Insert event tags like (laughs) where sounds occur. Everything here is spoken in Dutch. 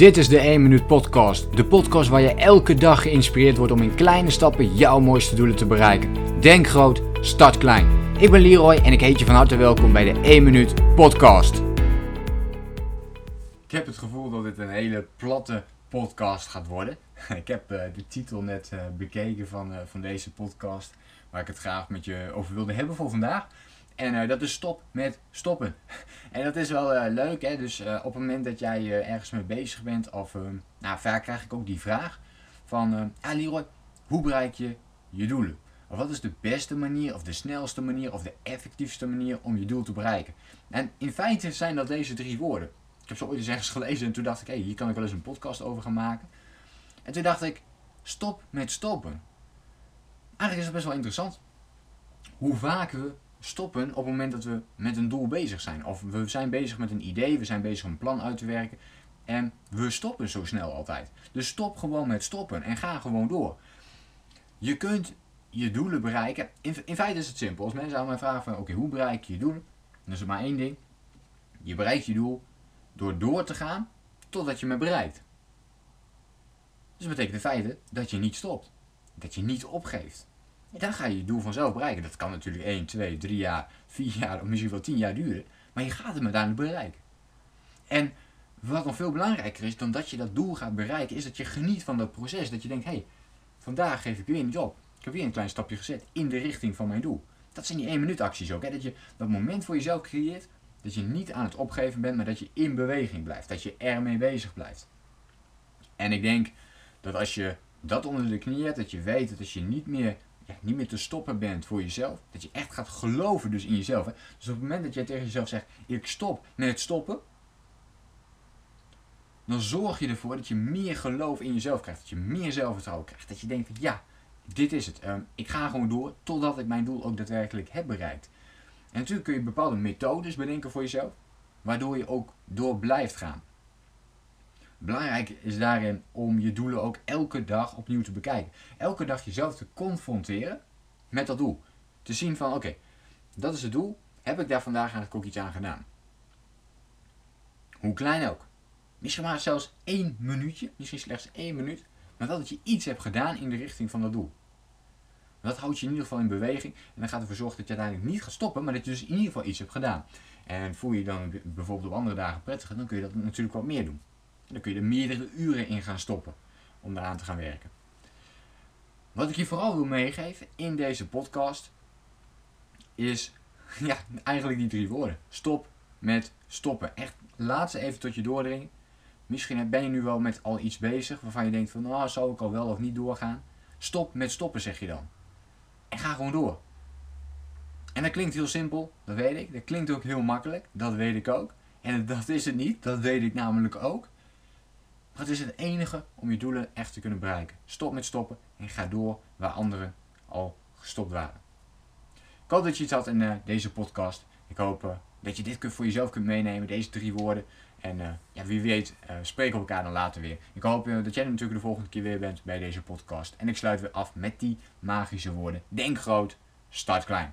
Dit is de 1 Minuut Podcast. De podcast waar je elke dag geïnspireerd wordt om in kleine stappen jouw mooiste doelen te bereiken. Denk groot, start klein. Ik ben Leroy en ik heet je van harte welkom bij de 1 Minuut Podcast. Ik heb het gevoel dat dit een hele platte podcast gaat worden. (laughs) Ik heb uh, de titel net uh, bekeken van, uh, van deze podcast, waar ik het graag met je over wilde hebben voor vandaag. En uh, dat is stop met stoppen. (laughs) en dat is wel uh, leuk, hè? Dus uh, op het moment dat jij ergens mee bezig bent, of nou, vaak krijg ik ook die vraag van, ah Leroy, hoe bereik je je doelen? Of wat is de beste manier, of de snelste manier, of de effectiefste manier om je doel te bereiken? En in feite zijn dat deze drie woorden. Ik heb ze ooit eens ergens (laughs) gelezen en toen dacht ik, hé, hey, hier kan ik wel eens een podcast over gaan maken. En toen dacht ik, stop met stoppen. Eigenlijk is het best wel interessant. Hoe vaak we stoppen op het moment dat we met een doel bezig zijn. Of we zijn bezig met een idee, we zijn bezig om een plan uit te werken. En we stoppen zo snel altijd. Dus stop gewoon met stoppen en ga gewoon door. Je kunt je doelen bereiken. In, feite is het simpel. Als mensen aan mij vragen van oké, hoe bereik je je doelen? Dan is er maar één ding. Je bereikt je doel door door te gaan totdat je me bereikt. Dus dat betekent in feite dat je niet stopt. Dat je niet opgeeft dan ga je je doel vanzelf bereiken. Dat kan natuurlijk 1, 2, 3 jaar, 4 jaar of misschien wel 10 jaar duren. Maar je gaat hem uiteindelijk bereiken. En wat nog veel belangrijker is dan dat je dat doel gaat bereiken, is dat je geniet van dat proces. Dat je denkt, hé, hey, vandaag geef ik weer een job. Ik heb weer een klein stapje gezet in de richting van mijn doel. Dat zijn die 1 minuut acties ook. Hè? Dat je dat moment voor jezelf creëert. Dat je niet aan het opgeven bent, maar dat je in beweging blijft. Dat je ermee bezig blijft. En ik denk dat als je dat onder de knie hebt, dat je weet dat als je niet meer niet meer te stoppen bent voor jezelf. Dat je echt gaat geloven dus in jezelf. Hè? Dus op het moment dat jij tegen jezelf zegt, ik stop met stoppen. Dan zorg je ervoor dat je meer geloof in jezelf krijgt. Dat je meer zelfvertrouwen krijgt. Dat je denkt ja, dit is het. Um, ik ga gewoon door totdat ik mijn doel ook daadwerkelijk heb bereikt. En natuurlijk kun je bepaalde methodes bedenken voor jezelf. Waardoor je ook door blijft gaan. Belangrijk is daarin om je doelen ook elke dag opnieuw te bekijken. Elke dag jezelf te confronteren met dat doel. Te zien van oké, dat is het doel. Heb ik daar vandaag eigenlijk ook iets aan gedaan? Hoe klein ook. Misschien maar zelfs één minuutje, misschien slechts één minuut. Maar wel dat je iets hebt gedaan in de richting van dat doel. Dat houdt je in ieder geval in beweging. En dan gaat ervoor zorgen dat je uiteindelijk niet gaat stoppen, maar dat je dus in ieder geval iets hebt gedaan. En voel je dan bijvoorbeeld op andere dagen prettiger, dan kun je dat natuurlijk wat meer doen. Dan kun je er meerdere uren in gaan stoppen om daaraan te gaan werken. Wat ik je vooral wil meegeven in deze podcast is (laughs) ja, eigenlijk die drie woorden. Stop met stoppen. Echt, laat ze even tot je doordringen. Misschien ben je nu wel met al iets bezig waarvan je denkt van, nou, zou ik al wel of niet doorgaan? Stop met stoppen, zeg je dan. En ga gewoon door. En dat klinkt heel simpel, dat weet ik. Dat klinkt ook heel makkelijk, dat weet ik ook. En (laughs) dat is het niet, dat weet ik namelijk ook. Het is het enige om je doelen echt te kunnen bereiken. Stop met stoppen en ga door waar anderen al gestopt waren. Ik hoop dat je iets had in uh, deze podcast. Ik hoop uh, dat je dit voor jezelf kunt meenemen, deze drie woorden. En uh, ja, wie weet, spreken we elkaar dan later weer. Ik hoop dat jij natuurlijk de volgende keer weer bent bij deze podcast. En ik sluit weer af met die magische woorden. Denk groot, start klein.